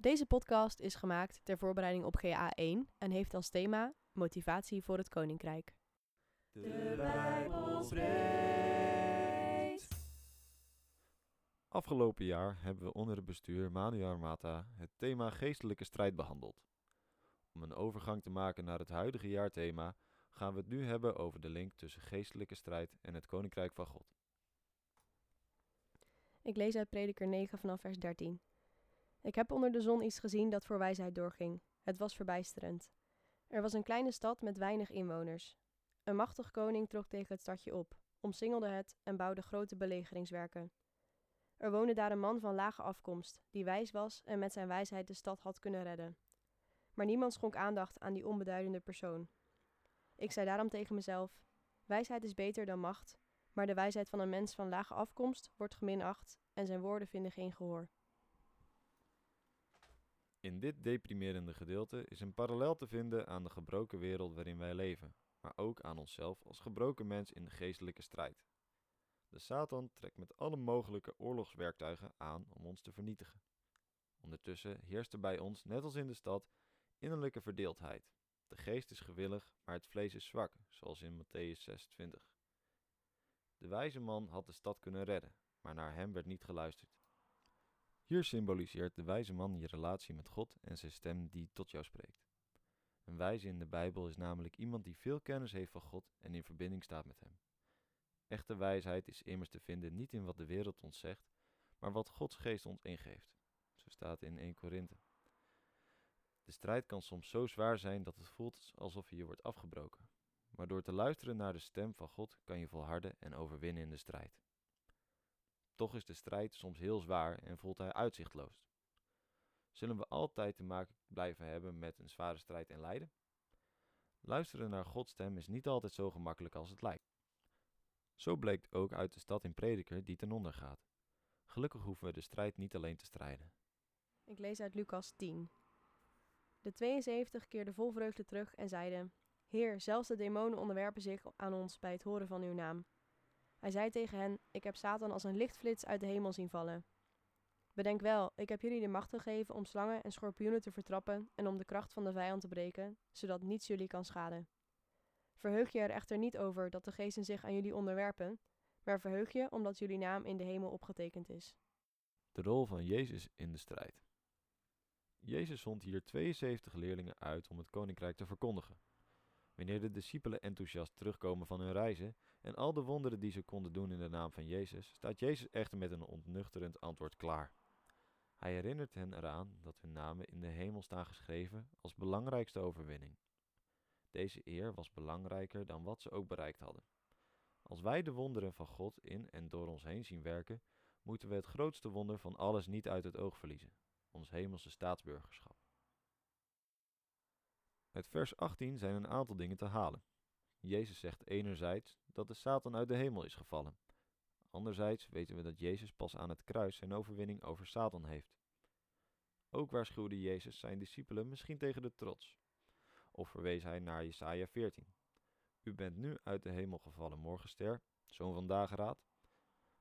Deze podcast is gemaakt ter voorbereiding op GA1 en heeft als thema Motivatie voor het Koninkrijk. De Bijbel spreekt. Afgelopen jaar hebben we onder het bestuur Manu Armata het thema geestelijke strijd behandeld. Om een overgang te maken naar het huidige jaarthema gaan we het nu hebben over de link tussen geestelijke strijd en het Koninkrijk van God. Ik lees uit Prediker 9 vanaf vers 13. Ik heb onder de zon iets gezien dat voor wijsheid doorging. Het was verbijsterend. Er was een kleine stad met weinig inwoners. Een machtig koning trok tegen het stadje op, omsingelde het en bouwde grote belegeringswerken. Er woonde daar een man van lage afkomst, die wijs was en met zijn wijsheid de stad had kunnen redden. Maar niemand schonk aandacht aan die onbeduidende persoon. Ik zei daarom tegen mezelf: Wijsheid is beter dan macht, maar de wijsheid van een mens van lage afkomst wordt geminacht en zijn woorden vinden geen gehoor. In dit deprimerende gedeelte is een parallel te vinden aan de gebroken wereld waarin wij leven, maar ook aan onszelf als gebroken mens in de geestelijke strijd. De Satan trekt met alle mogelijke oorlogswerktuigen aan om ons te vernietigen. Ondertussen heerst er bij ons, net als in de stad, innerlijke verdeeldheid. De geest is gewillig, maar het vlees is zwak, zoals in Matthäus 26. De wijze man had de stad kunnen redden, maar naar hem werd niet geluisterd. Hier symboliseert de wijze man je relatie met God en zijn stem die tot jou spreekt. Een wijze in de Bijbel is namelijk iemand die veel kennis heeft van God en in verbinding staat met hem. Echte wijsheid is immers te vinden niet in wat de wereld ons zegt, maar wat Gods geest ons ingeeft. Zo staat in 1 Korinthe. De strijd kan soms zo zwaar zijn dat het voelt alsof je je wordt afgebroken. Maar door te luisteren naar de stem van God kan je volharden en overwinnen in de strijd. Toch is de strijd soms heel zwaar en voelt hij uitzichtloos. Zullen we altijd te maken blijven hebben met een zware strijd en lijden? Luisteren naar Gods stem is niet altijd zo gemakkelijk als het lijkt. Zo bleek ook uit de stad in Prediker die ten onder gaat. Gelukkig hoeven we de strijd niet alleen te strijden. Ik lees uit Lucas 10. De 72 keerden vol vreugde terug en zeiden: Heer, zelfs de demonen onderwerpen zich aan ons bij het horen van uw naam. Hij zei tegen hen: Ik heb Satan als een lichtflits uit de hemel zien vallen. Bedenk wel, ik heb jullie de macht gegeven om slangen en schorpioenen te vertrappen en om de kracht van de vijand te breken, zodat niets jullie kan schaden. Verheug je er echter niet over dat de geesten zich aan jullie onderwerpen, maar verheug je omdat jullie naam in de hemel opgetekend is. De rol van Jezus in de strijd. Jezus zond hier 72 leerlingen uit om het koninkrijk te verkondigen. Wanneer de discipelen enthousiast terugkomen van hun reizen en al de wonderen die ze konden doen in de naam van Jezus, staat Jezus echter met een ontnuchterend antwoord klaar. Hij herinnert hen eraan dat hun namen in de hemel staan geschreven als belangrijkste overwinning. Deze eer was belangrijker dan wat ze ook bereikt hadden. Als wij de wonderen van God in en door ons heen zien werken, moeten we het grootste wonder van alles niet uit het oog verliezen: ons hemelse staatsburgerschap. Uit vers 18 zijn een aantal dingen te halen. Jezus zegt enerzijds dat de Satan uit de hemel is gevallen. Anderzijds weten we dat Jezus pas aan het kruis zijn overwinning over Satan heeft. Ook waarschuwde Jezus zijn discipelen misschien tegen de trots. Of verwees hij naar Jesaja 14. U bent nu uit de hemel gevallen, morgenster, zoon van dageraad.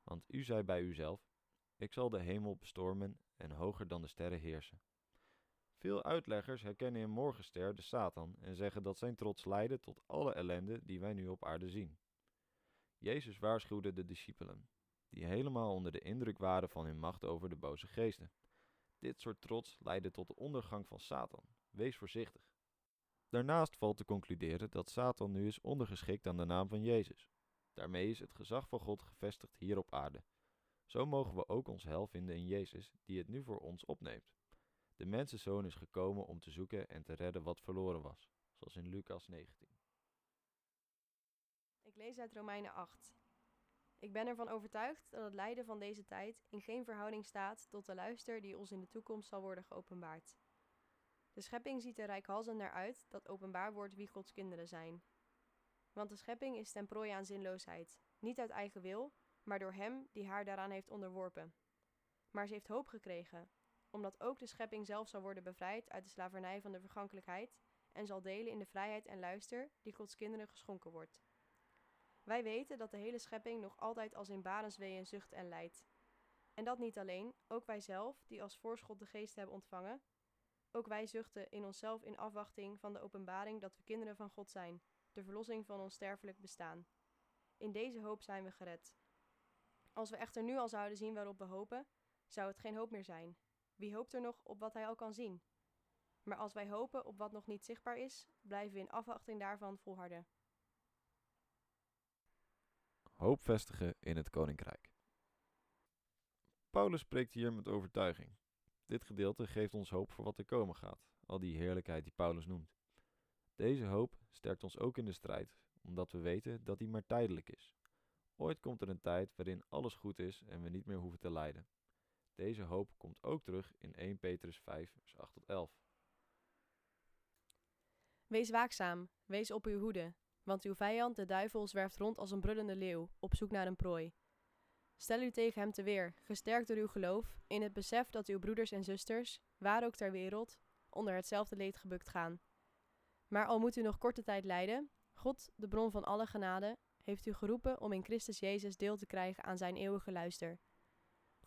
Want u zei bij uzelf, ik zal de hemel bestormen en hoger dan de sterren heersen. Veel uitleggers herkennen in Morgenster de Satan en zeggen dat zijn trots leidde tot alle ellende die wij nu op aarde zien. Jezus waarschuwde de discipelen, die helemaal onder de indruk waren van hun macht over de boze geesten. Dit soort trots leidde tot de ondergang van Satan. Wees voorzichtig. Daarnaast valt te concluderen dat Satan nu is ondergeschikt aan de naam van Jezus. Daarmee is het gezag van God gevestigd hier op aarde. Zo mogen we ook ons hel vinden in Jezus, die het nu voor ons opneemt. De mensenzoon is gekomen om te zoeken en te redden wat verloren was, zoals in Lucas 19. Ik lees uit Romeinen 8. Ik ben ervan overtuigd dat het lijden van deze tijd in geen verhouding staat tot de luister die ons in de toekomst zal worden geopenbaard. De schepping ziet er rijkhalsend naar uit dat openbaar wordt wie Gods kinderen zijn. Want de schepping is ten prooi aan zinloosheid, niet uit eigen wil, maar door Hem die haar daaraan heeft onderworpen. Maar ze heeft hoop gekregen, omdat ook de schepping zelf zal worden bevrijd uit de slavernij van de vergankelijkheid en zal delen in de vrijheid en luister die Gods kinderen geschonken wordt. Wij weten dat de hele schepping nog altijd als in barensweeën zucht en lijdt. En dat niet alleen, ook wij zelf, die als voorschot de geest hebben ontvangen, ook wij zuchten in onszelf in afwachting van de openbaring dat we kinderen van God zijn, de verlossing van ons sterfelijk bestaan. In deze hoop zijn we gered. Als we echter nu al zouden zien waarop we hopen, zou het geen hoop meer zijn. Wie hoopt er nog op wat hij al kan zien? Maar als wij hopen op wat nog niet zichtbaar is, blijven we in afwachting daarvan volharden. Hoop vestigen in het koninkrijk. Paulus spreekt hier met overtuiging. Dit gedeelte geeft ons hoop voor wat er komen gaat, al die heerlijkheid die Paulus noemt. Deze hoop sterkt ons ook in de strijd, omdat we weten dat die maar tijdelijk is. Ooit komt er een tijd waarin alles goed is en we niet meer hoeven te lijden. Deze hoop komt ook terug in 1 Petrus 5, vers 8 tot 11. Wees waakzaam, wees op uw hoede, want uw vijand, de duivel, zwerft rond als een brullende leeuw, op zoek naar een prooi. Stel u tegen hem te weer, gesterkt door uw geloof, in het besef dat uw broeders en zusters, waar ook ter wereld, onder hetzelfde leed gebukt gaan. Maar al moet u nog korte tijd lijden, God, de bron van alle genade, heeft u geroepen om in Christus Jezus deel te krijgen aan zijn eeuwige luister.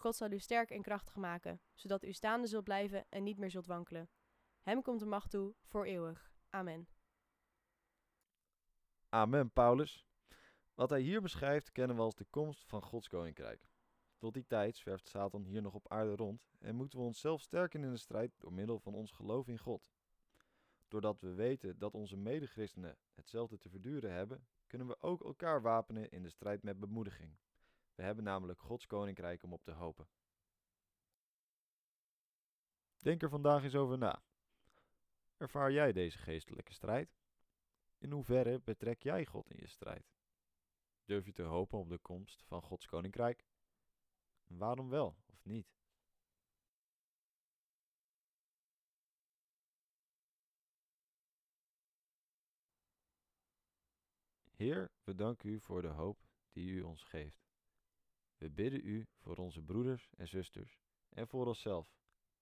God zal u sterk en krachtig maken, zodat u staande zult blijven en niet meer zult wankelen. Hem komt de macht toe voor eeuwig. Amen. Amen, Paulus. Wat hij hier beschrijft kennen we als de komst van Gods koninkrijk. Tot die tijd zwerft Satan hier nog op aarde rond en moeten we onszelf sterken in de strijd door middel van ons geloof in God. Doordat we weten dat onze medechristenen hetzelfde te verduren hebben, kunnen we ook elkaar wapenen in de strijd met bemoediging. We hebben namelijk Gods koninkrijk om op te hopen. Denk er vandaag eens over na. Ervaar jij deze geestelijke strijd? In hoeverre betrek jij God in je strijd? Durf je te hopen op de komst van Gods koninkrijk? Waarom wel of niet? Heer, we danken u voor de hoop die u ons geeft. We bidden u voor onze broeders en zusters en voor onszelf,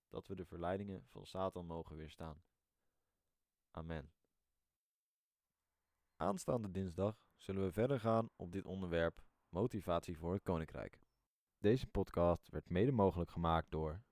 dat we de verleidingen van Satan mogen weerstaan. Amen. Aanstaande dinsdag zullen we verder gaan op dit onderwerp motivatie voor het koninkrijk. Deze podcast werd mede mogelijk gemaakt door